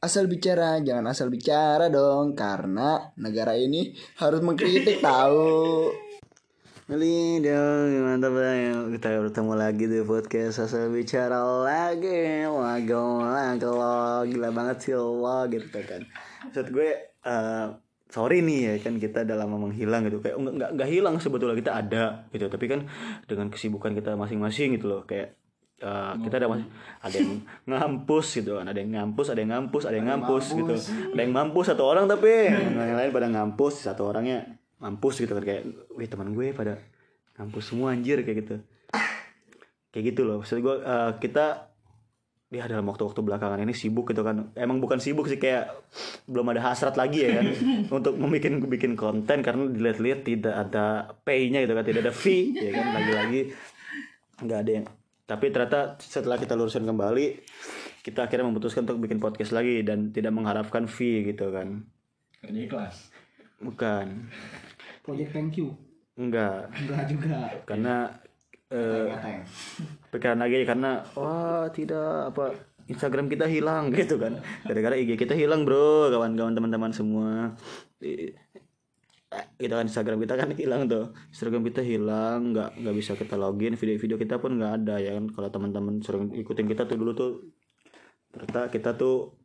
asal bicara, jangan asal bicara dong karena negara ini harus mengkritik tahu. Meli dong mantap ya kita bertemu lagi di podcast asal bicara lagi. Lagi lagi lo gila banget sih lo gitu kan. Maksud gue eh, sorry nih ya kan kita udah lama menghilang gitu. Kayak enggak, enggak hilang sebetulnya kita ada gitu. Tapi kan dengan kesibukan kita masing-masing gitu loh kayak eh, kita ada masih ada yang ngampus gitu kan ada yang ngampus ada yang ngampus ada yang ngampus gitu. Ada yang mampus satu orang tapi yang lain pada ngampus satu orangnya mampus gitu kan. Kayak wih teman gue pada ngampus semua anjir kayak gitu. Kayak gitu loh. Maksud gue eh, kita ya dalam waktu-waktu belakangan ini sibuk gitu kan. Emang bukan sibuk sih kayak belum ada hasrat lagi ya kan untuk membuat bikin konten karena dilihat-lihat tidak ada pay-nya gitu kan tidak ada fee ya kan. Lagi-lagi nggak ada yang tapi ternyata setelah kita lurusin kembali kita akhirnya memutuskan untuk bikin podcast lagi dan tidak mengharapkan fee gitu kan Kerja ikhlas. bukan Project thank you. enggak Enggak juga. karena eh, pikiran lagi karena wah tidak apa Instagram kita hilang gitu kan gara-gara IG kita hilang bro kawan-kawan teman-teman semua Gitu kan Instagram kita kan hilang tuh. Instagram kita hilang nggak nggak bisa kita login. Video-video kita pun nggak ada ya kan? Kalau teman-teman sering ikutin kita tuh dulu tuh ternyata kita tuh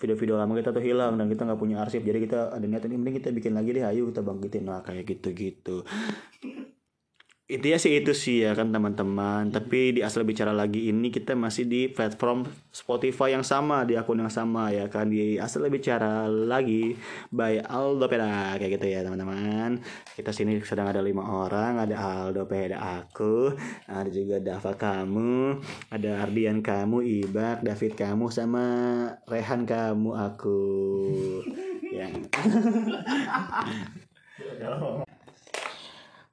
video-video lama kita tuh hilang dan kita nggak punya arsip. Jadi kita ada niatan ini kita bikin lagi deh. Ayo kita bangkitin. Nah kayak gitu-gitu intinya sih itu sih ya kan teman-teman. Tapi di asal bicara lagi ini kita masih di platform Spotify yang sama di akun yang sama ya kan di asal bicara lagi by Aldo Peda kayak gitu ya teman-teman. Kita sini sedang ada lima orang ada Aldo Peda aku ada juga Dava kamu ada Ardian kamu Ibak David kamu sama Rehan kamu aku. Ya.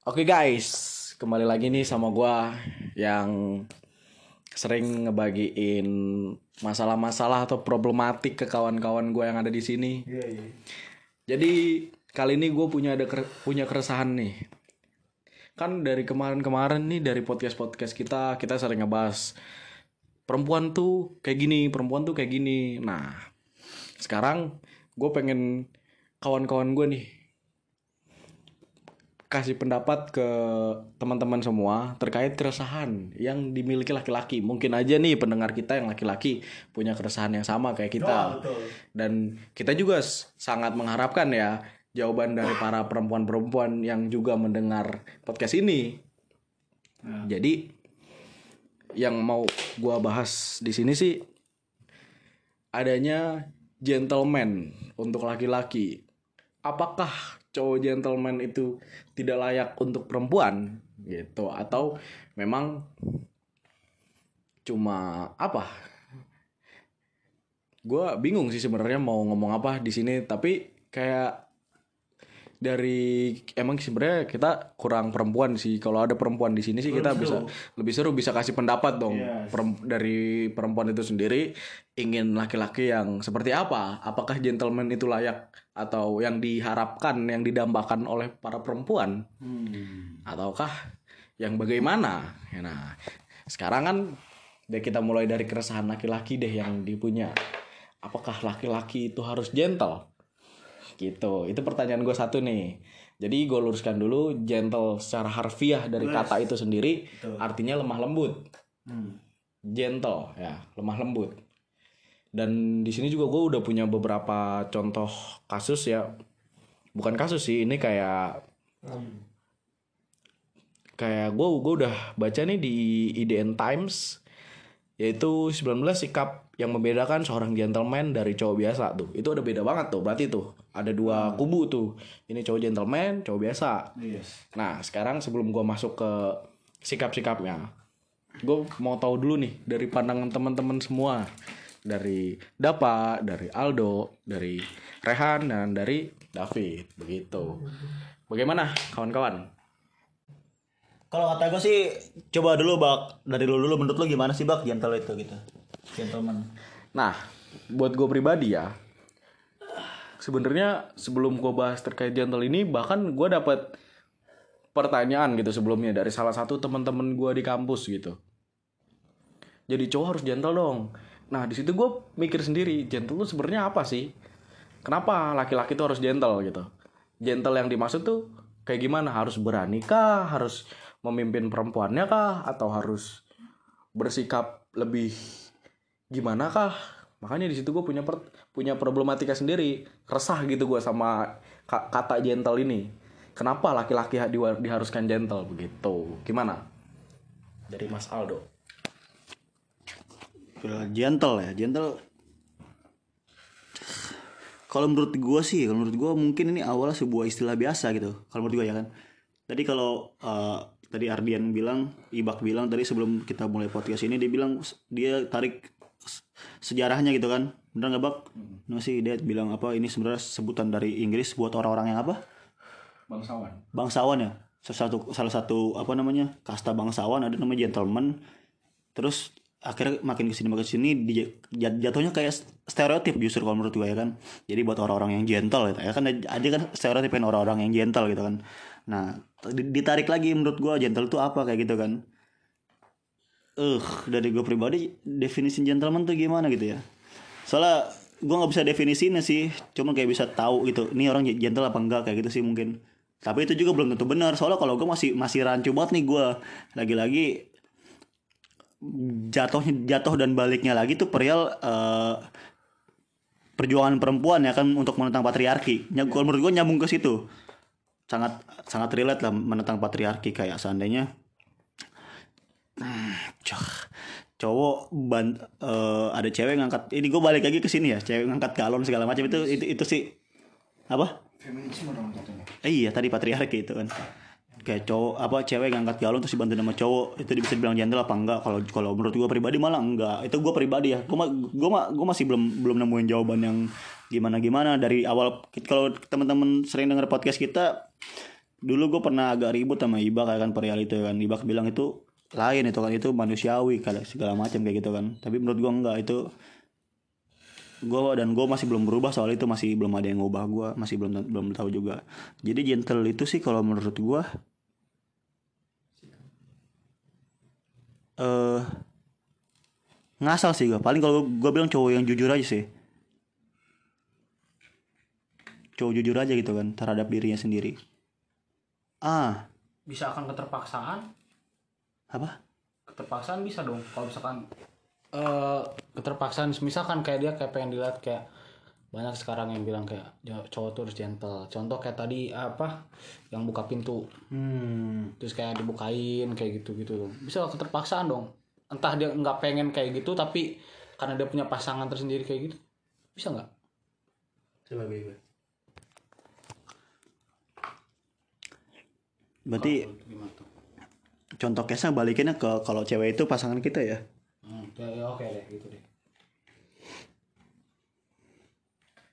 Oke guys, kembali lagi nih sama gua yang sering ngebagiin masalah-masalah atau problematik ke kawan-kawan gua yang ada di sini. Jadi kali ini gue punya ada punya keresahan nih. Kan dari kemarin-kemarin nih dari podcast-podcast kita kita sering ngebahas perempuan tuh kayak gini, perempuan tuh kayak gini. Nah, sekarang gue pengen kawan-kawan gue nih kasih pendapat ke teman-teman semua terkait keresahan yang dimiliki laki-laki. Mungkin aja nih pendengar kita yang laki-laki punya keresahan yang sama kayak kita. Dan kita juga sangat mengharapkan ya jawaban dari para perempuan-perempuan yang juga mendengar podcast ini. Jadi yang mau gua bahas di sini sih adanya gentleman untuk laki-laki. Apakah cowok gentleman itu tidak layak untuk perempuan gitu. Atau memang cuma apa? Gua bingung sih sebenarnya mau ngomong apa di sini tapi kayak dari emang sebenarnya kita kurang perempuan sih. Kalau ada perempuan di sini sih kita bisa lebih seru bisa kasih pendapat dong. Perem- dari perempuan itu sendiri ingin laki-laki yang seperti apa? Apakah gentleman itu layak atau yang diharapkan yang didambakan oleh para perempuan. Ataukah yang bagaimana? Ya, nah sekarang kan deh kita mulai dari keresahan laki-laki deh yang dipunya. Apakah laki-laki itu harus gentle? Gitu. Itu pertanyaan gue satu nih. Jadi gue luruskan dulu gentle secara harfiah dari kata itu sendiri artinya lemah lembut. Gentle ya lemah lembut dan di sini juga gue udah punya beberapa contoh kasus ya. Bukan kasus sih ini kayak kayak gue gue udah baca nih di IDN Times yaitu 19 sikap yang membedakan seorang gentleman dari cowok biasa tuh. Itu udah beda banget tuh berarti tuh ada dua kubu tuh. Ini cowok gentleman cowok biasa. Nah sekarang sebelum gua masuk ke sikap-sikapnya gue mau tahu dulu nih dari pandangan teman-teman semua dari Dapa dari Aldo dari Rehan dan dari David begitu bagaimana kawan-kawan Kalau kata gue sih coba dulu bak dari lu dulu menurut lu gimana sih bak gentle itu gitu gentleman. Nah, buat gue pribadi ya, sebenarnya sebelum gue bahas terkait gentle ini, bahkan gue dapat pertanyaan gitu sebelumnya dari salah satu teman-teman gue di kampus gitu. Jadi cowok harus gentle dong. Nah di situ gue mikir sendiri gentle tuh sebenarnya apa sih? Kenapa laki-laki tuh harus gentle gitu? Gentle yang dimaksud tuh kayak gimana? Harus berani kah? Harus memimpin perempuannya kah? Atau harus bersikap lebih gimana kah? Makanya di situ gue punya per- punya problematika sendiri. Resah gitu gue sama ka- kata gentle ini. Kenapa laki-laki diharuskan gentle? Begitu. Gimana? Dari Mas Aldo Gentle ya gentle. Kalau menurut gue sih kalau menurut gue mungkin ini awalnya sebuah istilah biasa gitu. Kalau menurut gue ya kan. Tadi kalau eh, tadi Ardian bilang Ibak bilang tadi sebelum kita mulai podcast ini dia bilang dia tarik sejarahnya gitu kan. Bener nggak bak? Nah sih dia bilang apa ini sebenarnya sebutan dari Inggris buat orang-orang yang apa? bangsawan. Bangsawan ya. Salah satu salah satu apa namanya kasta bangsawan ada namanya gentleman. Terus akhirnya makin ke sini makin ke sini jatuhnya kayak stereotip justru kalau menurut gue ya kan. Jadi buat orang-orang yang gentle gitu. Ya kan ada kan stereotipin orang-orang yang gentle gitu kan. Nah di- ditarik lagi menurut gue gentle itu apa kayak gitu kan. Eh dari gue pribadi definisi gentleman tuh gimana gitu ya. Soalnya gue nggak bisa definisinya sih. Cuma kayak bisa tahu gitu ini orang gentle apa enggak kayak gitu sih mungkin. Tapi itu juga belum tentu benar. Soalnya kalau gue masih masih rancu banget nih gue lagi-lagi jatuhnya jatuh dan baliknya lagi tuh perihal eh, perjuangan perempuan ya kan untuk menentang patriarki. Ya, kalau menurut gue nyambung ke situ. Sangat sangat relate lah menentang patriarki kayak seandainya Hmm, cowok ban eh, ada cewek ngangkat ini gue balik lagi ke sini ya cewek ngangkat galon segala macam itu itu itu sih apa Feminisme dong katanya. Eh, iya tadi patriarki itu kan kayak cowok apa cewek ngangkat galon terus dibantu sama cowok itu bisa dibilang gentle apa enggak? Kalau kalau menurut gue pribadi malah enggak. Itu gue pribadi ya. Gue gue gue masih belum belum nemuin jawaban yang gimana gimana dari awal kalau teman-teman sering denger podcast kita dulu gue pernah agak ribut sama Ibak kan perihal itu kan. Ibak bilang itu lain itu kan itu manusiawi kalau segala macam kayak gitu kan. Tapi menurut gue enggak itu gue dan gue masih belum berubah soal itu masih belum ada yang ngubah gue masih belum belum tahu juga. Jadi gentle itu sih kalau menurut gue eh ngasal sih gue paling kalau gue bilang cowok yang jujur aja sih. Cowok jujur aja gitu kan terhadap dirinya sendiri. Ah. Bisa akan keterpaksaan? Apa? Keterpaksaan bisa dong. Kalau misalkan eh keterpaksaan misalkan kayak dia kayak pengen dilihat kayak banyak sekarang yang bilang kayak "Ya, cowok tuh harus gentle. Contoh kayak tadi apa yang buka pintu. Hmm. Terus kayak dibukain kayak gitu gitu bisa keterpaksaan dong. Entah dia nggak pengen kayak gitu tapi karena dia punya pasangan tersendiri kayak gitu bisa nggak? Coba gue berarti contoh case-nya balikinnya ke kalau cewek itu pasangan kita ya? Hmm, ya, ya oke deh gitu deh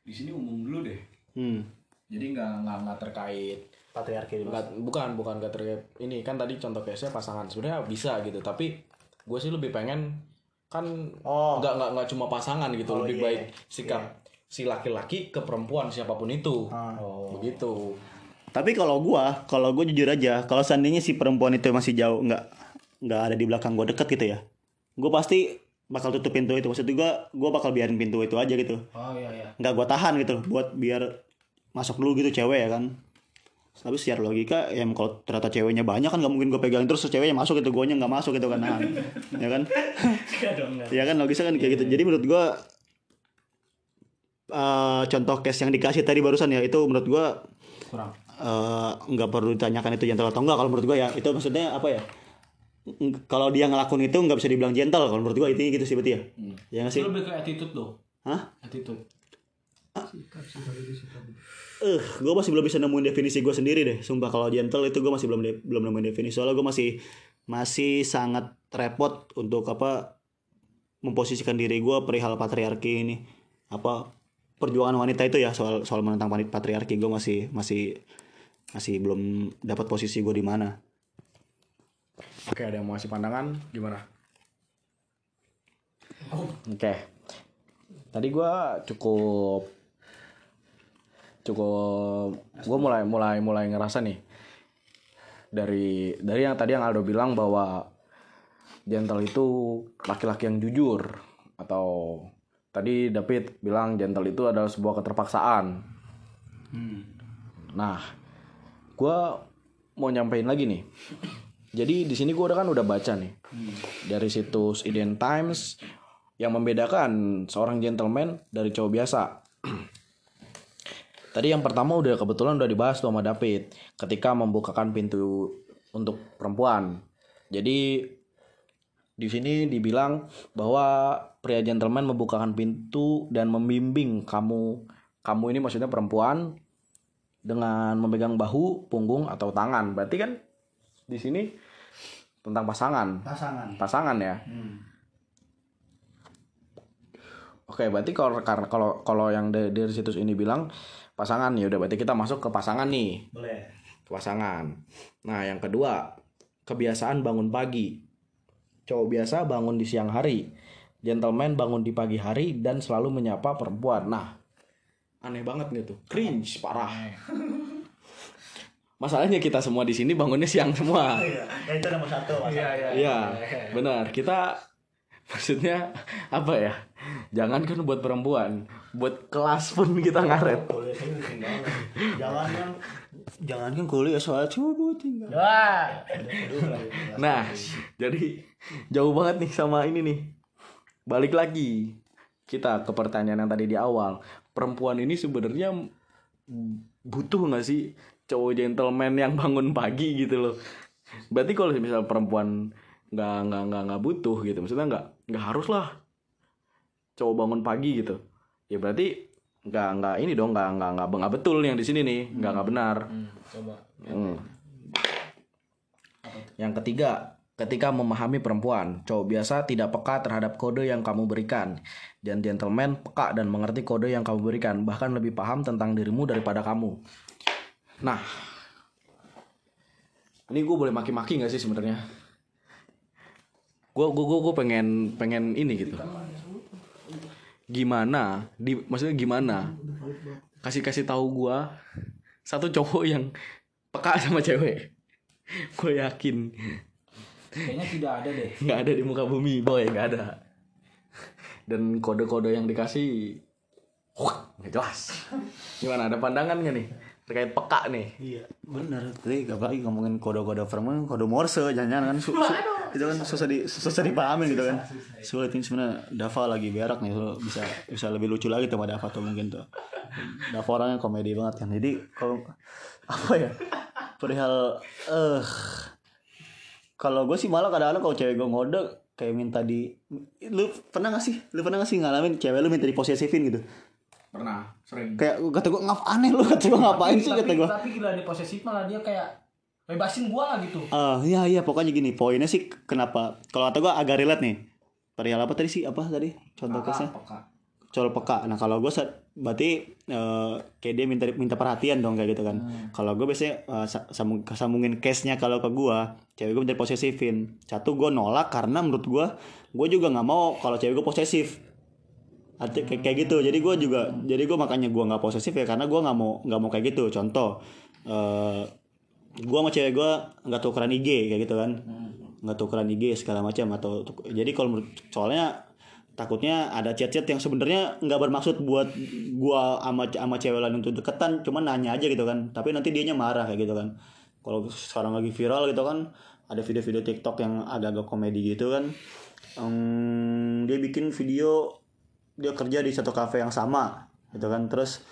di sini umum dulu deh. Hmm. Jadi nggak nggak nggak terkait patriarki Nggak- bukan bukan gak terkait. Ini kan tadi contoh case nya pasangan. Sebenarnya bisa gitu tapi gue sih lebih pengen kan Oh. nggak nggak nggak cuma pasangan gitu. Oh, lebih iya, baik iya. sikap si laki-laki ke perempuan siapa pun itu. Ah. begitu. Tapi kalau gua, kalau gua jujur aja, kalau seandainya si perempuan itu masih jauh, nggak nggak ada di belakang gua deket gitu ya, gua pasti bakal tutup pintu itu. Maksud gua, gua bakal biarin pintu itu aja gitu. oh iya iya Nggak gua tahan gitu, buat biar masuk dulu gitu cewek ya kan. Tapi secara logika, ya kalau ternyata ceweknya banyak kan nggak mungkin gue pegangin terus ceweknya masuk itu guanya nggak masuk gitu kan, nah, ya kan? ya kan logisnya kan kayak gitu. Jadi menurut gua eh, contoh case yang dikasih tadi barusan ya itu menurut gua kurang eh, nggak perlu ditanyakan itu gentle atau enggak kalau menurut gue ya itu maksudnya apa ya kalau dia ngelakuin itu nggak bisa dibilang gentle kalau menurut gue itu gitu sih berarti ya. Ya nggak sih? itu lebih ke attitude dong hah? Attitude. Eh gue masih belum bisa nemuin definisi gue sendiri deh. Sumpah kalau gentle itu gue masih belum de- belum nemuin definisi. Soalnya gue masih masih sangat repot untuk apa memposisikan diri gue perihal patriarki ini. Apa perjuangan wanita itu ya soal soal menentang panit- patriarki. Gue masih masih masih belum dapat posisi gue di mana oke ada yang mau kasih pandangan gimana oke tadi gue cukup cukup gue mulai mulai mulai ngerasa nih dari dari yang tadi yang Aldo bilang bahwa gentle itu laki-laki yang jujur atau tadi David bilang gentle itu adalah sebuah keterpaksaan. Nah, gue mau nyampein lagi nih. Jadi di sini gue udah kan udah baca nih dari situs Indian Times yang membedakan seorang gentleman dari cowok biasa. Tadi yang pertama udah kebetulan udah dibahas tuh sama David ketika membukakan pintu untuk perempuan. Jadi di sini dibilang bahwa pria gentleman membukakan pintu dan membimbing kamu kamu ini maksudnya perempuan dengan memegang bahu, punggung atau tangan. Berarti kan di sini tentang pasangan. Pasangan. Pasangan ya. Oke, berarti kalau karena kalau kalau yang dari, dari situs ini bilang pasangan ya udah berarti kita masuk ke pasangan nih. Boleh. Ke pasangan. Nah, yang kedua, kebiasaan bangun pagi. Cowok biasa bangun di siang hari. Gentleman bangun di pagi hari dan selalu menyapa perempuan. Nah, aneh banget gitu. Cringe parah. Masalahnya kita semua di sini bangunnya siang semua. Iya, itu nomor satu Iya, iya. Iya, benar. Kita maksudnya apa ya? Jangan kan buat perempuan, buat kelas pun kita ngaret. tinggal jangan kan jangan kan kuliah soal coba tinggal Wah. Nah, jadi jauh banget nih sama ini nih. Balik lagi kita ke pertanyaan yang tadi di awal. Perempuan ini sebenarnya butuh nggak sih cowok gentleman yang bangun pagi gitu loh. Berarti kalau misal perempuan nggak nggak nggak nggak butuh gitu, maksudnya nggak nggak harus lah cowok bangun pagi gitu. Ya berarti nggak nggak ini dong nggak nggak nggak nggak betul yang di sini nih nggak nggak benar. Coba. Hmm. Yang ketiga, ketika memahami perempuan, cowok biasa tidak peka terhadap kode yang kamu berikan. Dan gentleman peka dan mengerti kode yang kamu berikan, bahkan lebih paham tentang dirimu daripada kamu. Nah, ini gue boleh maki-maki nggak sih sebenarnya? Gue gue gue pengen pengen ini gitu. Gimana? Di maksudnya gimana? Kasih kasih tahu gue satu cowok yang peka sama cewek. Gue yakin Kayaknya tidak ada deh. nggak ada di muka bumi boy nggak ada. Dan kode-kode yang dikasih, wah nggak jelas. Gimana ada pandangan nggak nih terkait peka nih? iya benar tadi apalagi ngomongin kode-kode firman kode morse jangan-jangan kan su- su- itu kan susah di susah dipahamin gitu kan. Sulit ini sebenarnya Dava lagi berak nih so, bisa bisa lebih lucu lagi tuh sama Dava tuh mungkin tuh. Dava orangnya komedi banget kan jadi kalau apa ya? Perihal eh kalau gue sih malah kadang-kadang kalau cewek gue ngode kayak minta di lu pernah gak sih? Lu pernah gak sih ngalamin cewek lu minta diposesifin gitu Pernah, sering. kayak kata gue ngap aneh lu kata gue ngapain sih? Kata tapi, gue tapi gila di posesif malah dia kayak bebasin gua lah gitu. Ah, iya iya pokoknya gini poinnya sih kenapa kalau kata gue agak relate nih. Perihal apa tadi sih? Apa tadi? Contoh case-nya? soal peka. Nah kalau gue berarti eh, kayak dia minta minta perhatian dong kayak gitu kan. Kalau gue biasanya eh, sa- sambung sambungin case nya kalau ke gue cewek gue minta posesifin. Satu gue nolak karena menurut gue gue juga nggak mau kalau cewek gue posesif Arti, kayak, kayak gitu. Jadi gue juga jadi gue makanya gue nggak posesif ya karena gue nggak mau nggak mau kayak gitu. Contoh eh gue sama cewek gue nggak tukeran IG kayak gitu kan. Nggak tukeran IG segala macam atau tuk- jadi kalau soalnya takutnya ada chat-chat yang sebenarnya nggak bermaksud buat gua sama sama cewek lain untuk deketan cuman nanya aja gitu kan. Tapi nanti dianya marah kayak gitu kan. Kalau sekarang lagi viral gitu kan ada video-video TikTok yang agak-agak komedi gitu kan. Em, dia bikin video dia kerja di satu kafe yang sama gitu kan. Terus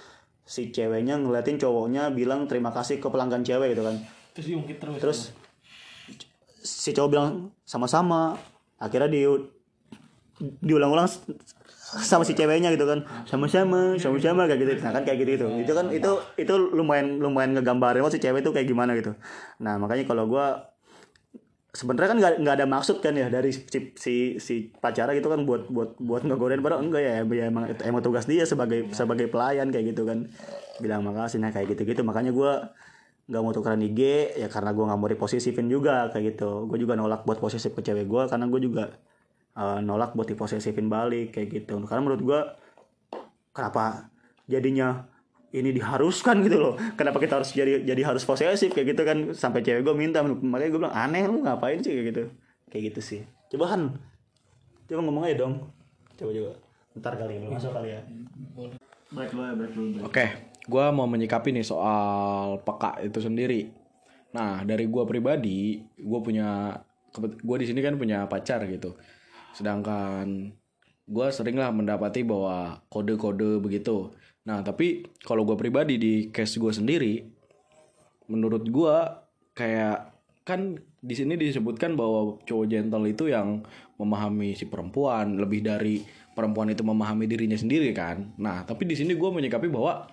si ceweknya ngeliatin cowoknya bilang terima kasih ke pelanggan cewek gitu kan. Terus diungkit terus. terus si cowok bilang sama-sama. Akhirnya di diulang-ulang sama si ceweknya gitu kan. Sama-sama sama-sama kayak gitu. Nah kan kayak gitu itu itu kan itu itu lumayan lumayan ngegambarin si cewek itu kayak gimana gitu. Nah makanya kalau gua sebenarnya kan nggak nggak ada maksud kan ya dari si si, si pacara gitu kan buat buat buat ngegodain padahal enggak ya, ya emang emang tugas dia sebagai sebagai pelayan kayak gitu kan. Bilang makasih nah kayak gitu gitu makanya gua nggak mau tukeran IG ya karena gua nggak mau diposesifin juga kayak gitu. Gue juga nolak buat posesif ke cewek gua karena gue juga eh, nolak buat diposesifin balik kayak gitu. Karena menurut gua kenapa jadinya ini diharuskan gitu loh. Kenapa kita harus jadi jadi harus posesif? Kayak gitu kan. Sampai cewek gue minta makanya gue bilang aneh lu ngapain sih? Kayak gitu. Kayak gitu sih. Coba Han coba ngomong aja dong. Coba coba ntar kali belum masuk kali ya. Break dulu ya dulu break. Oke, gua mau menyikapi nih soal peka itu sendiri. Nah, dari gua pribadi, gua punya gua di sini kan punya pacar gitu. Sedangkan gua sering lah mendapati bahwa kode-kode begitu. Nah, tapi kalau gua pribadi di case gua sendiri, menurut gua kayak kan di sini disebutkan bahwa cowok gentle itu yang memahami si perempuan lebih dari perempuan itu memahami dirinya sendiri kan. Nah, tapi di sini gua menyikapi bahwa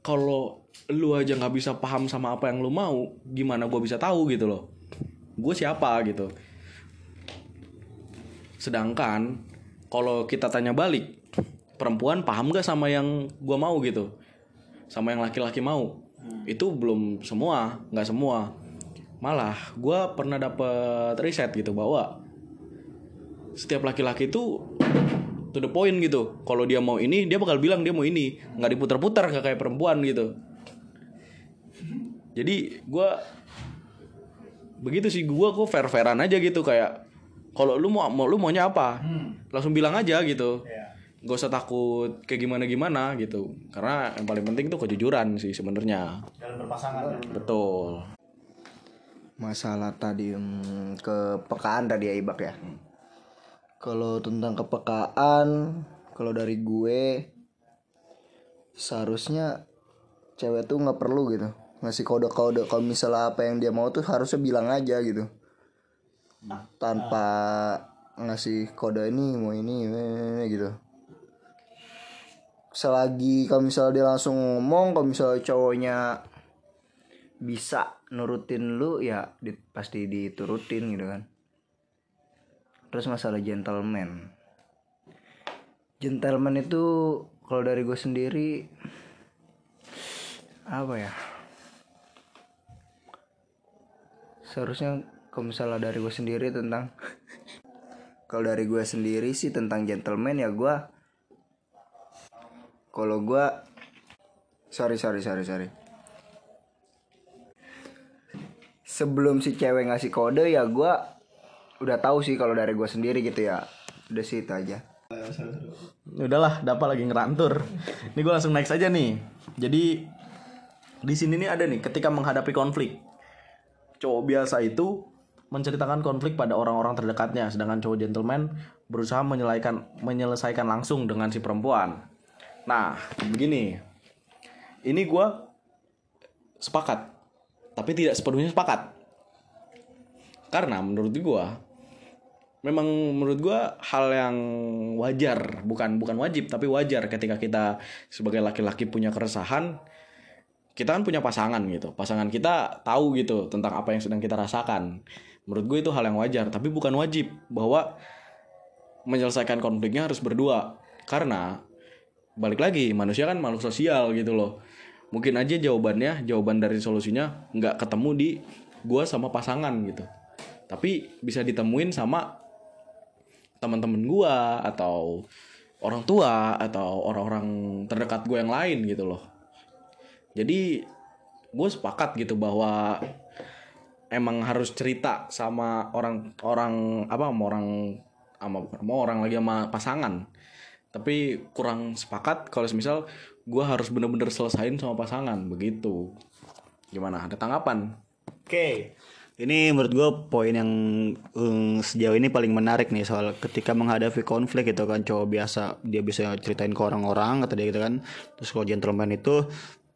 kalau lu aja nggak bisa paham sama apa yang lu mau, gimana gua bisa tahu gitu loh? Gue siapa gitu. Sedangkan kalau kita tanya balik, perempuan paham gak sama yang gua mau gitu? Sama yang laki-laki mau? Itu belum semua, nggak semua. Malah gua pernah dapet riset gitu bahwa setiap laki-laki itu to the point gitu. Kalau dia mau ini, dia bakal bilang dia mau ini, nggak diputar-putar nggak kayak perempuan gitu. Jadi gua begitu sih gua kok fair fairan aja gitu kayak kalau lu mau mau lu maunya apa langsung bilang aja gitu gak usah takut kayak gimana gimana gitu. Karena yang paling penting tuh kejujuran sih sebenarnya. Dalam berpasangan ya. betul. Masalah tadi hmm, kepekaan tadi ya Ibak ya? Kalau tentang kepekaan kalau dari gue seharusnya cewek tuh nggak perlu gitu. Ngasih kode-kode. Kalau misalnya apa yang dia mau tuh harusnya bilang aja gitu. Tanpa ngasih kode ini mau ini, ini, ini, gitu selagi kalau misalnya dia langsung ngomong kalau misalnya cowoknya bisa nurutin lu ya di- pasti diturutin gitu kan. Terus masalah gentleman. Gentleman itu kalau dari gue sendiri apa ya? Seharusnya kalau misalnya dari gue sendiri tentang kalau dari gue sendiri sih tentang gentleman ya gue kalau gue sorry sorry sorry sorry. Sebelum si cewek ngasih kode ya gue udah tahu sih kalau dari gue sendiri gitu ya. Udah sih itu aja. Udahlah dapat lagi ngerantur. Ini gue langsung next aja nih. Jadi di sini nih ada nih ketika menghadapi konflik. Cowok biasa itu menceritakan konflik pada orang-orang terdekatnya sedangkan cowok gentleman berusaha menyelesaikan langsung dengan si perempuan nah begini. Ini gue sepakat tapi tidak sepenuhnya sepakat. Karena menurut gue memang menurut gua hal yang wajar bukan bukan wajib tapi wajar ketika kita sebagai laki-laki punya keresahan kita kan punya pasangan gitu. Pasangan kita tahu gitu tentang apa yang sedang kita rasakan. Menurut gue itu hal yang wajar tapi bukan wajib bahwa menyelesaikan konfliknya harus berdua. Karena balik lagi manusia kan makhluk sosial gitu loh. Mungkin aja jawabannya jawaban dari solusinya nggak ketemu di gua sama pasangan gitu. Tapi bisa ditemuin sama teman-teman gua atau orang tua atau orang-orang terdekat gue yang lain gitu loh. Jadi gue sepakat gitu bahwa emang harus cerita sama orang orang apa sama orang sama sama orang lagi sama pasangan tapi kurang sepakat kalau misal gue harus bener-bener selesain sama pasangan begitu. Gimana? Ada tanggapan? Oke, ini menurut gue poin yang um, sejauh ini paling menarik nih soal ketika menghadapi konflik gitu kan cowok biasa dia bisa ceritain ke orang-orang kata dia gitu kan. Terus kalau gentleman itu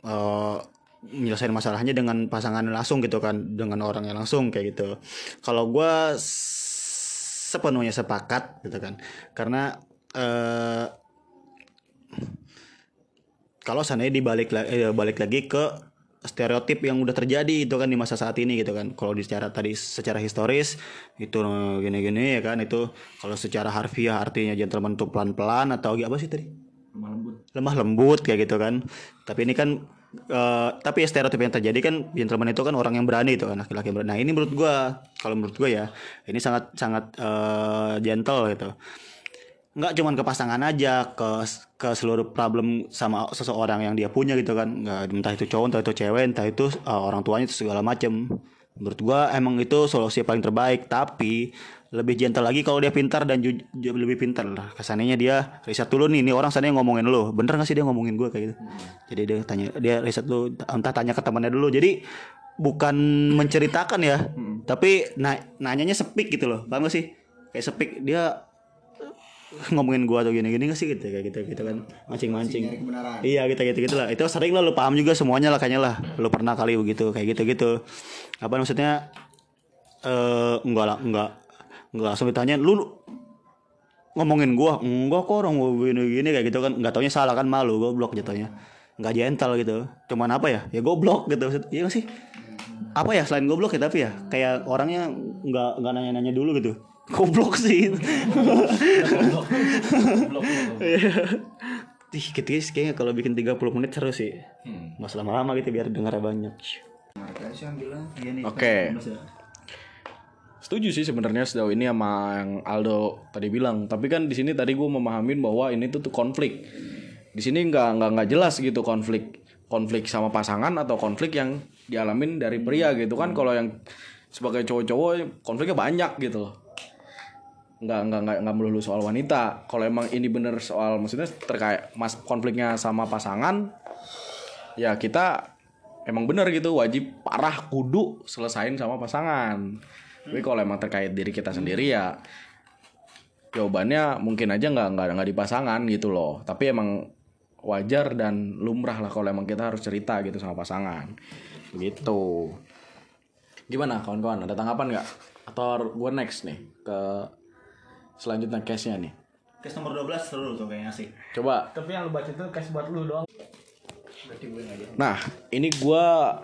eh menyelesaikan masalahnya dengan pasangan langsung gitu kan dengan orangnya langsung kayak gitu. Kalau gue sepenuhnya sepakat gitu kan. Karena eh kalau seandainya dibalik eh, balik lagi ke stereotip yang udah terjadi itu kan di masa saat ini gitu kan. Kalau secara tadi secara historis itu eh, gini-gini ya kan itu kalau secara harfiah artinya gentleman itu pelan-pelan atau apa sih tadi? Lemah lembut. Kayak gitu kan. Tapi ini kan eh, tapi ya stereotip yang terjadi kan gentleman itu kan orang yang berani itu kan laki-laki berani. Nah ini menurut gua kalau menurut gua ya ini sangat sangat eh, gentle gitu nggak cuman ke pasangan aja ke ke seluruh problem sama seseorang yang dia punya gitu kan. Nggak entah itu cowok entah itu cewek entah itu uh, orang tuanya itu segala macem. Menurut gua emang itu solusi paling terbaik tapi lebih gentle lagi kalau dia pintar dan ju- ju- lebih pintar lah. Kesannya dia riset dulu nih ini orang sana yang ngomongin lo bener gak sih dia ngomongin gua kayak gitu? Jadi dia tanya dia riset dulu entah tanya ke temannya dulu. Jadi bukan menceritakan ya tapi na nanyanya sepik gitu loh. Paham gak sih? Kayak sepik dia ngomongin gua atau gini-gini gak sih gitu? Kayak gitu gitu kan mancing-mancing. Iya gitu gitu gitu lah. Itu sering lah lu paham juga semuanya lah kayaknya lah. Lu pernah kali begitu kayak gitu gitu. Apa maksudnya? Eh enggak lah enggak enggak langsung ditanya lu ngomongin gua? Enggak kok orang gua gini gini kayak gitu kan. Nggak taunya salah kan malu goblok jatuhnya. Nggak gentle gitu. Cuman apa ya? Ya goblok gitu maksud iya nggak sih? Apa ya selain goblok ya tapi ya kayak orangnya nggak nggak nanya nanya dulu gitu goblok sih Iya. Ih, gitu kayaknya kalau bikin 30 menit seru sih. Mas lama-lama gitu biar dengar banyak. Iya nih. Oke. Setuju sih sebenarnya sejauh ini sama yang Aldo tadi bilang. Tapi kan di sini tadi gue memahamin bahwa ini tuh, tuh konflik. Di sini nggak nggak nggak jelas gitu konflik konflik sama pasangan atau konflik yang dialamin dari pria gitu kan. Kalau yang sebagai cowok-cowok konfliknya banyak gitu loh. Nggak nggak nggak nggak melulu soal wanita. Kalau emang ini bener soal maksudnya terkait mas konfliknya sama pasangan, ya kita emang bener gitu wajib parah kudu selesain sama pasangan. Tapi kalau emang terkait diri kita sendiri ya jawabannya mungkin aja nggak nggak nggak di pasangan gitu loh. Tapi emang wajar dan lumrah lah kalau emang kita harus cerita gitu sama pasangan. Begitu. Gimana kawan-kawan? Ada tanggapan nggak? Atau gue next nih ke selanjutnya case nya nih Case nomor 12 seru tuh kayaknya sih. coba Tapi yang lu baca itu cash buat lu doang. nah ini gua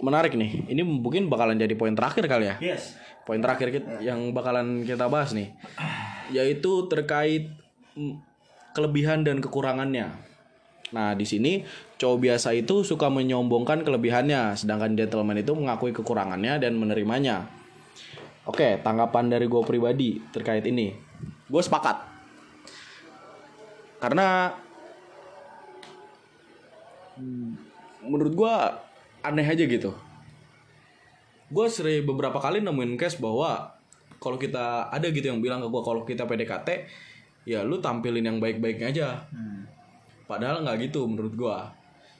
menarik nih ini mungkin bakalan jadi poin terakhir kali ya Yes. poin terakhir kita, yang bakalan kita bahas nih yaitu terkait kelebihan dan kekurangannya. Nah, di sini cowok biasa itu suka menyombongkan kelebihannya, sedangkan gentleman itu mengakui kekurangannya dan menerimanya. Oke, tanggapan dari gue pribadi terkait ini, gue sepakat. Karena menurut gue aneh aja gitu. Gue sering beberapa kali nemuin case bahwa kalau kita ada gitu yang bilang ke gue kalau kita PDKT ya lu tampilin yang baik-baiknya aja. Padahal nggak gitu menurut gue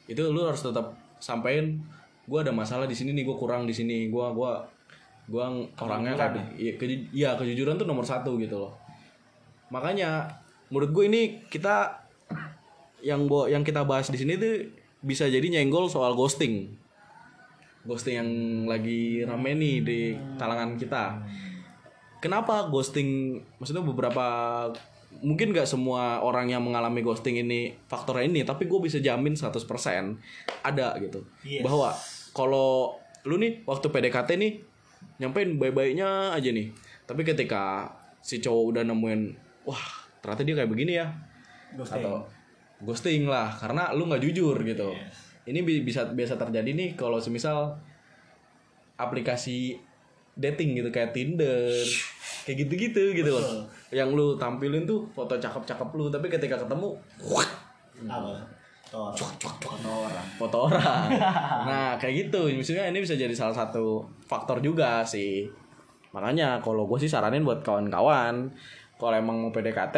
itu lu harus tetap sampein gue ada masalah di sini nih gue kurang di sini gue gua gua orangnya kayak iya keju- iya, kejujuran tuh nomor satu gitu loh makanya menurut gue ini kita yang bo yang kita bahas di sini tuh bisa jadi nyenggol soal ghosting ghosting yang lagi rame nih di kalangan kita. Kenapa ghosting? Maksudnya beberapa mungkin nggak semua orang yang mengalami ghosting ini faktornya ini, tapi gue bisa jamin 100% ada gitu. Bahwa kalau lu nih waktu PDKT nih nyampein baik-baiknya aja nih. Tapi ketika si cowok udah nemuin, wah ternyata dia kayak begini ya. Atau ghosting lah karena lu nggak jujur gitu. Ini bi- bisa biasa terjadi nih kalau semisal aplikasi dating gitu kayak Tinder kayak gitu-gitu gitu loh. Yang lu tampilin tuh foto cakep-cakep lu tapi ketika ketemu foto orang. Nah, kayak gitu. Misalnya ini bisa jadi salah satu faktor juga sih. Makanya kalau gue sih saranin buat kawan-kawan kalau emang mau PDKT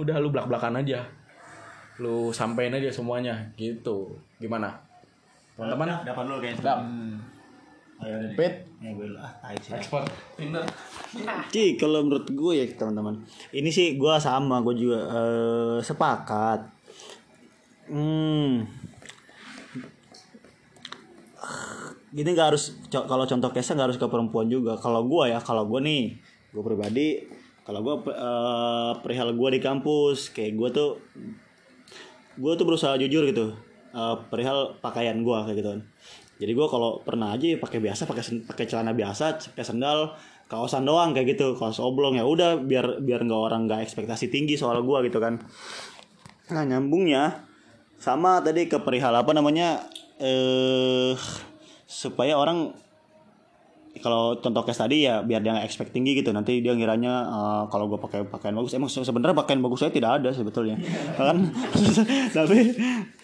udah lu belak-belakan aja. Lu sampein aja semuanya gitu. Gimana? Teman-teman? Dapat dulu. Dap. Ayo. Pit. Ya gue dulu. Ah, tai sih. Expert Tinder. Ci, kalau menurut gue ya teman-teman, ini sih gue sama, gue juga eh, sepakat. Hmm, gini nggak harus co- kalau contoh case nggak harus ke perempuan juga. Kalau gue ya, kalau gue nih, gue pribadi, kalau gue eh, perihal gue di kampus, kayak gue tuh, gue tuh berusaha jujur gitu, eh, perihal pakaian gue kayak gitu kan. Jadi gue kalau pernah aja pakai biasa, pakai pakai celana biasa, pakai sendal, kaosan doang kayak gitu, kaos oblong ya udah biar biar nggak orang nggak ekspektasi tinggi soal gue gitu kan. Nah nyambungnya sama tadi ke perihal apa namanya eh supaya orang kalau contoh case tadi ya biar dia nggak expect tinggi gitu. Nanti dia ngiranya eh, kalau gue pakai pakaian bagus. Emang se- sebenarnya pakaian bagus saya tidak ada sebetulnya. Kan? Tapi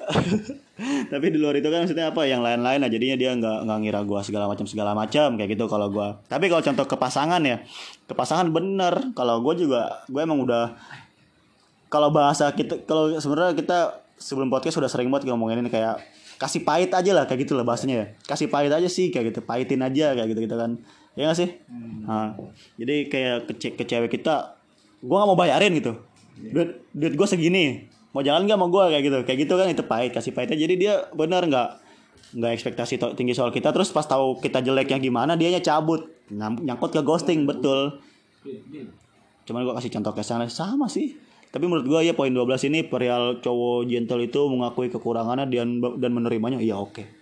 tapi di luar itu kan maksudnya apa? Yang lain-lain lah. Jadinya dia nggak nggak ngira gua segala macam segala macam kayak gitu kalau gua. Tapi kalau contoh ke pasangan ya ke pasangan bener. Kalau gua juga gue emang udah kalau bahasa kita kalau sebenarnya kita sebelum podcast sudah sering banget ngomongin ini kayak kasih pahit aja lah kayak gitu lah bahasanya ya. Kasih pahit aja sih kayak gitu. Pahitin aja kayak gitu gitu kan. Ya gak sih? Nah, jadi kayak ke, ce- ke cewek kita gua nggak mau bayarin gitu. Duit duit gue segini. Mau jalan nggak sama gue kayak gitu. Kayak gitu kan itu pahit. Kasih pahitnya. Jadi dia benar nggak nggak ekspektasi tinggi soal kita. Terus pas tahu kita jeleknya gimana dianya cabut. Nyangkut ke ghosting betul. Cuman gue kasih contoh kesan sama sih tapi menurut gue ya poin 12 ini perihal cowok gentle itu mengakui kekurangannya dan dan menerimanya iya oke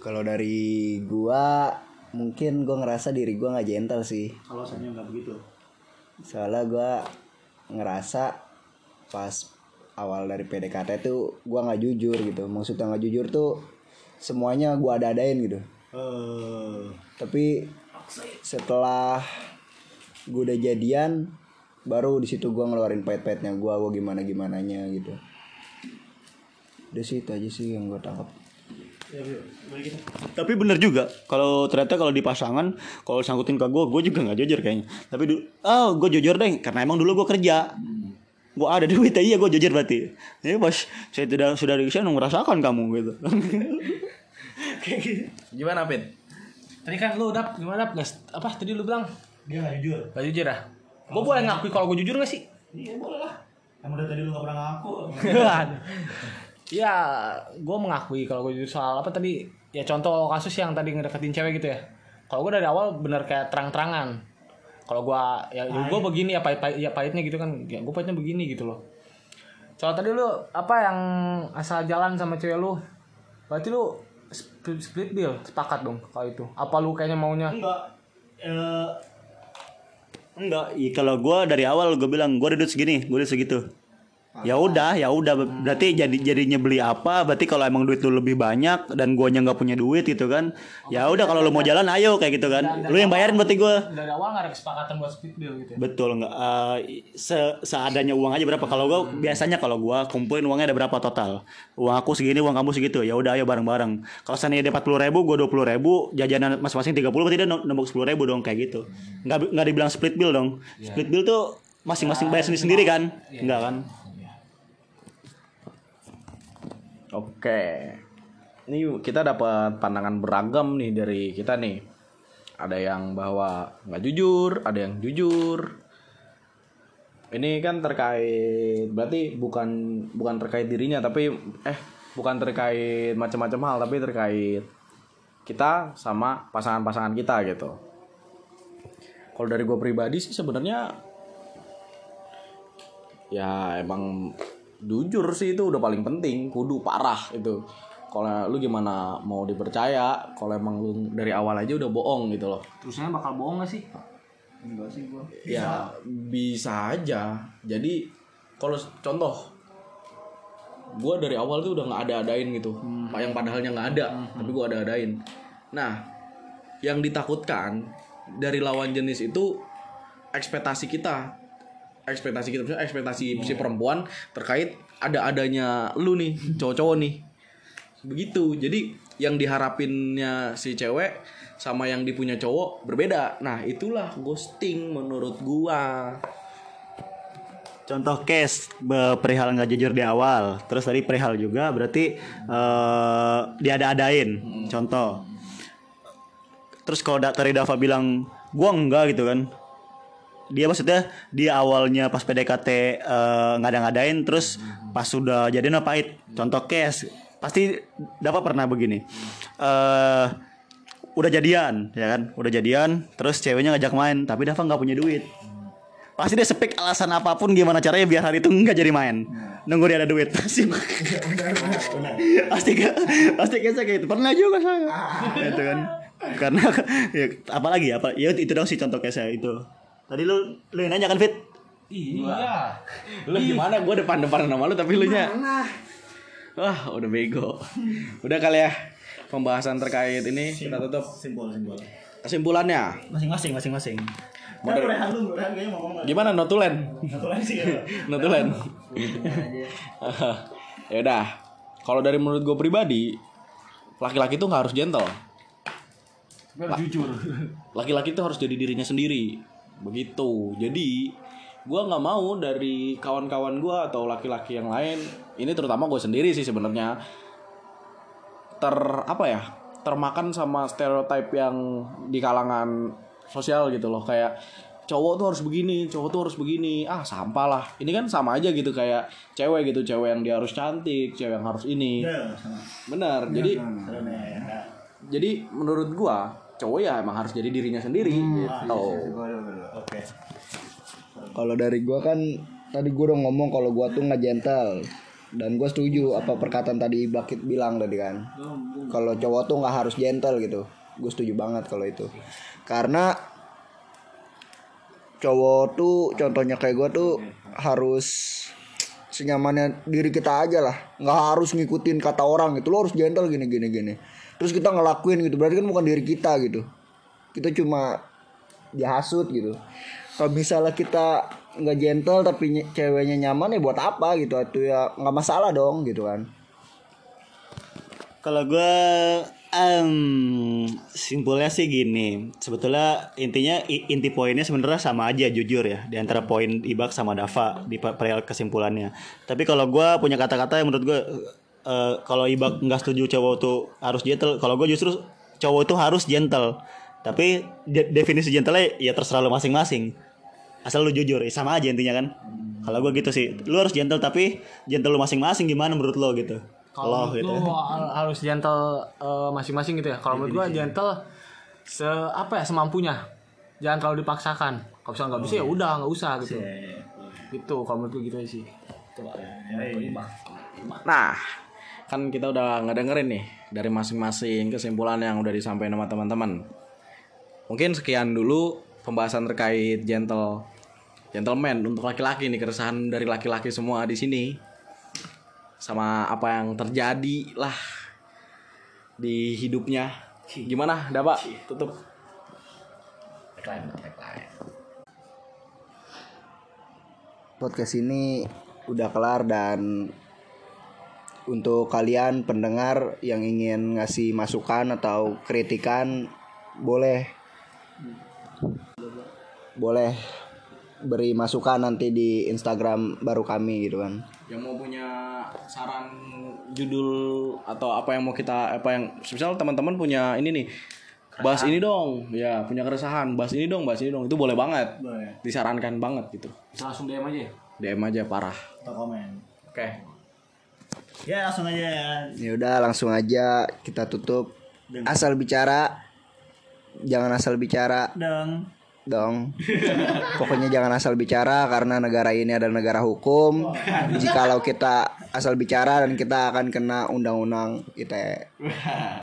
Kalau dari gua mungkin gua ngerasa diri gua nggak gentle sih. kalau saya nggak begitu Soalnya gua ngerasa pas awal dari PDKT tuh gua nggak jujur gitu. Maksudnya nggak jujur tuh semuanya gua ada-adain gitu. Eh, Tapi setelah gua udah jadian baru di situ gua ngeluarin pahit-pahitnya gua gua gimana gimananya gitu. Udah sih itu aja sih yang gua tangkap. tapi bener juga kalau ternyata kalau di pasangan kalau sangkutin ke gue gue juga nggak jujur kayaknya tapi du oh gue jujur deh karena emang dulu gue kerja gue ada duit iya gue jujur berarti ya pas saya tidak sudah di sana merasakan kamu gitu kayak gitu Gimana, Pit? Tadi kan lu udah gimana Gas? Apa tadi lu bilang? dia nggak jujur Gak jujur ah? Gue boleh ngakui kalau gue jujur gak sih? iya boleh lah emang dari tadi lu nggak pernah ngaku ya, gue mengakui kalau gue jujur soal apa tadi? Ya contoh kasus yang tadi ngedeketin cewek gitu ya. Kalau gue dari awal bener kayak terang-terangan. Kalau gue ya gue begini ya pahit, pahit ya pahitnya gitu kan. Ya gue pahitnya begini gitu loh. Soal tadi lu apa yang asal jalan sama cewek lu? Berarti lu split, split bill, sepakat dong kalau itu. Apa lu kayaknya maunya? enggak eh, enggak kalau gue dari awal gue bilang gue duit segini gue duit segitu ya udah ya udah. Berarti jadi jadinya beli apa? Berarti kalau emang duit lu lebih banyak dan guanya nggak punya duit gitu kan? Ya udah kalau lu mau jalan ayo kayak gitu kan. lu yang bayarin berarti gue Dari awal gak ada kesepakatan buat split bill gitu ya? betul nggak? Eh, se seadanya uang aja berapa? Kalau gue biasanya kalau gue kumpulin uangnya ada berapa total? Uang aku segini uang kamu segitu. Ya udah ayo bareng bareng kalau seandainya dia empat puluh ribu gue dua puluh ribu. Jajanan masing-masing tiga puluh berarti dia nembok sepuluh ribu dong kayak gitu. Nggak nggak dibilang split bill dong. Split bill tuh masing-masing bayar sendiri sendiri kan? Nggak kan Oke. Ini kita dapat pandangan beragam nih dari kita nih. Ada yang bahwa nggak jujur, ada yang jujur. Ini kan terkait berarti bukan bukan terkait dirinya tapi eh bukan terkait macam-macam hal tapi terkait kita sama pasangan-pasangan kita gitu. Kalau dari gue pribadi sih sebenarnya ya emang jujur sih itu udah paling penting kudu parah itu. Kalau lu gimana mau dipercaya kalau emang lu dari awal aja udah bohong gitu loh. Terusnya bakal bohong gak sih? ya bisa aja. Jadi kalau contoh gue dari awal tuh udah nggak ada adain gitu. Pak yang padahalnya nggak ada tapi gue ada adain nah yang ditakutkan dari lawan jenis itu ekspektasi kita ekspektasi kita maksudnya ekspektasi si perempuan terkait ada adanya lu nih cowok-cowok nih. Begitu. Jadi yang diharapinnya si cewek sama yang dipunya cowok berbeda. Nah itulah ghosting menurut gua. Contoh case perihal nggak jujur di awal, terus tadi perihal juga berarti eh dia ada adain. Contoh. Terus kalau da- tadi Dava bilang gua enggak gitu kan. Dia maksudnya di awalnya pas PDKT eh, nggak ada ngadain, terus pas sudah jadian apa pahit. Contoh case pasti Dava pernah begini. eh udah jadian ya kan, udah jadian, terus ceweknya ngajak main, tapi Dava nggak punya duit. Pasti dia sepik alasan apa pun gimana caranya biar hari itu nggak jadi main. Nunggu dia ada duit pasti pasti gak pasti kayak saya kayak itu pernah juga saya. Itu kan. Karena ya, apalagi apa ya itu dong sih contoh kayak saya itu tadi lu lu yang nanya kan fit? Iya. lu gimana gua depan-depan nama lu tapi lu nya wah udah bego. Udah kali ya pembahasan terkait ini kita tutup. simbol simbol kesimpulannya. Masing-masing masing-masing. Mau dari- Rehan lu, Rehan kayaknya mau ngomong. Gimana? Notulen Satu lagi sih ya. notulen ya udah kalau dari menurut gue pribadi laki-laki tuh nggak harus gentle. Tapi harus jujur. laki-laki tuh harus jadi dirinya sendiri begitu. Jadi gue nggak mau dari kawan-kawan gue atau laki-laki yang lain ini terutama gue sendiri sih sebenarnya ter apa ya termakan sama stereotip yang di kalangan sosial gitu loh. Kayak cowok tuh harus begini cowok tuh harus begini. Ah sampah lah. Ini kan sama aja gitu kayak cewek gitu cewek yang dia harus cantik cewek yang harus ini. Benar. Jadi jadi menurut gua cowok ya emang harus jadi dirinya sendiri gitu Oke. Kalau dari gua kan tadi gua udah ngomong kalau gua tuh nggak gentle dan gua setuju apa perkataan tadi Bakit bilang tadi kan. Kalau cowok tuh nggak harus gentle gitu. Gue setuju banget kalau itu. Karena cowok tuh contohnya kayak gua tuh harus senyamannya diri kita aja lah nggak harus ngikutin kata orang gitu lo harus gentle gini gini gini terus kita ngelakuin gitu berarti kan bukan diri kita gitu kita cuma dihasut gitu. Kalau misalnya kita nggak gentle tapi ny- ceweknya nyaman ya buat apa gitu? Itu ya nggak masalah dong gitu kan. Kalau gue em simpulnya sih gini, sebetulnya intinya inti poinnya sebenarnya sama aja jujur ya. Di antara poin Ibak sama Dava di pe- perihal kesimpulannya. Tapi kalau gue punya kata-kata yang menurut gue eh, kalau Ibak nggak setuju cowok tuh harus gentle, kalau gue justru cowok tuh harus gentle. Tapi de- definisi gentle ya terserah lu masing-masing. Asal lu jujur, ya sama aja intinya kan. Kalau gue gitu sih, lu harus gentle tapi gentle lu masing-masing gimana menurut lo gitu. Kalau Lo menurut lu harus gentle eh, masing-masing gitu ya. Kalau menurut gua gentle se apa ya semampunya. Jangan terlalu dipaksakan. Kalau misalnya nggak bisa ya udah nggak usah gitu. Gitu kalau menurut gua gitu aja sih. Coba. Nah, kan kita udah ngedengerin nih dari masing-masing kesimpulan yang udah disampaikan sama teman-teman. Mungkin sekian dulu pembahasan terkait gentle gentleman untuk laki-laki nih keresahan dari laki-laki semua di sini sama apa yang terjadi lah di hidupnya. Gimana, Dapa? Tutup. podcast ini udah kelar dan untuk kalian pendengar yang ingin ngasih masukan atau kritikan boleh boleh beri masukan nanti di Instagram baru kami gitu kan. Yang mau punya saran judul atau apa yang mau kita apa yang misal teman-teman punya ini nih bahas ini dong. Ya punya keresahan bahas ini dong bahas ini dong. Itu boleh banget. Disarankan banget gitu. Bisa langsung DM aja ya. DM aja parah. Atau komen. oke. Ya langsung aja ya. ya udah langsung aja kita tutup. Asal bicara jangan asal bicara. Dong. dong. Pokoknya jangan asal bicara karena negara ini adalah negara hukum. Jikalau kita asal bicara dan kita akan kena undang-undang ITE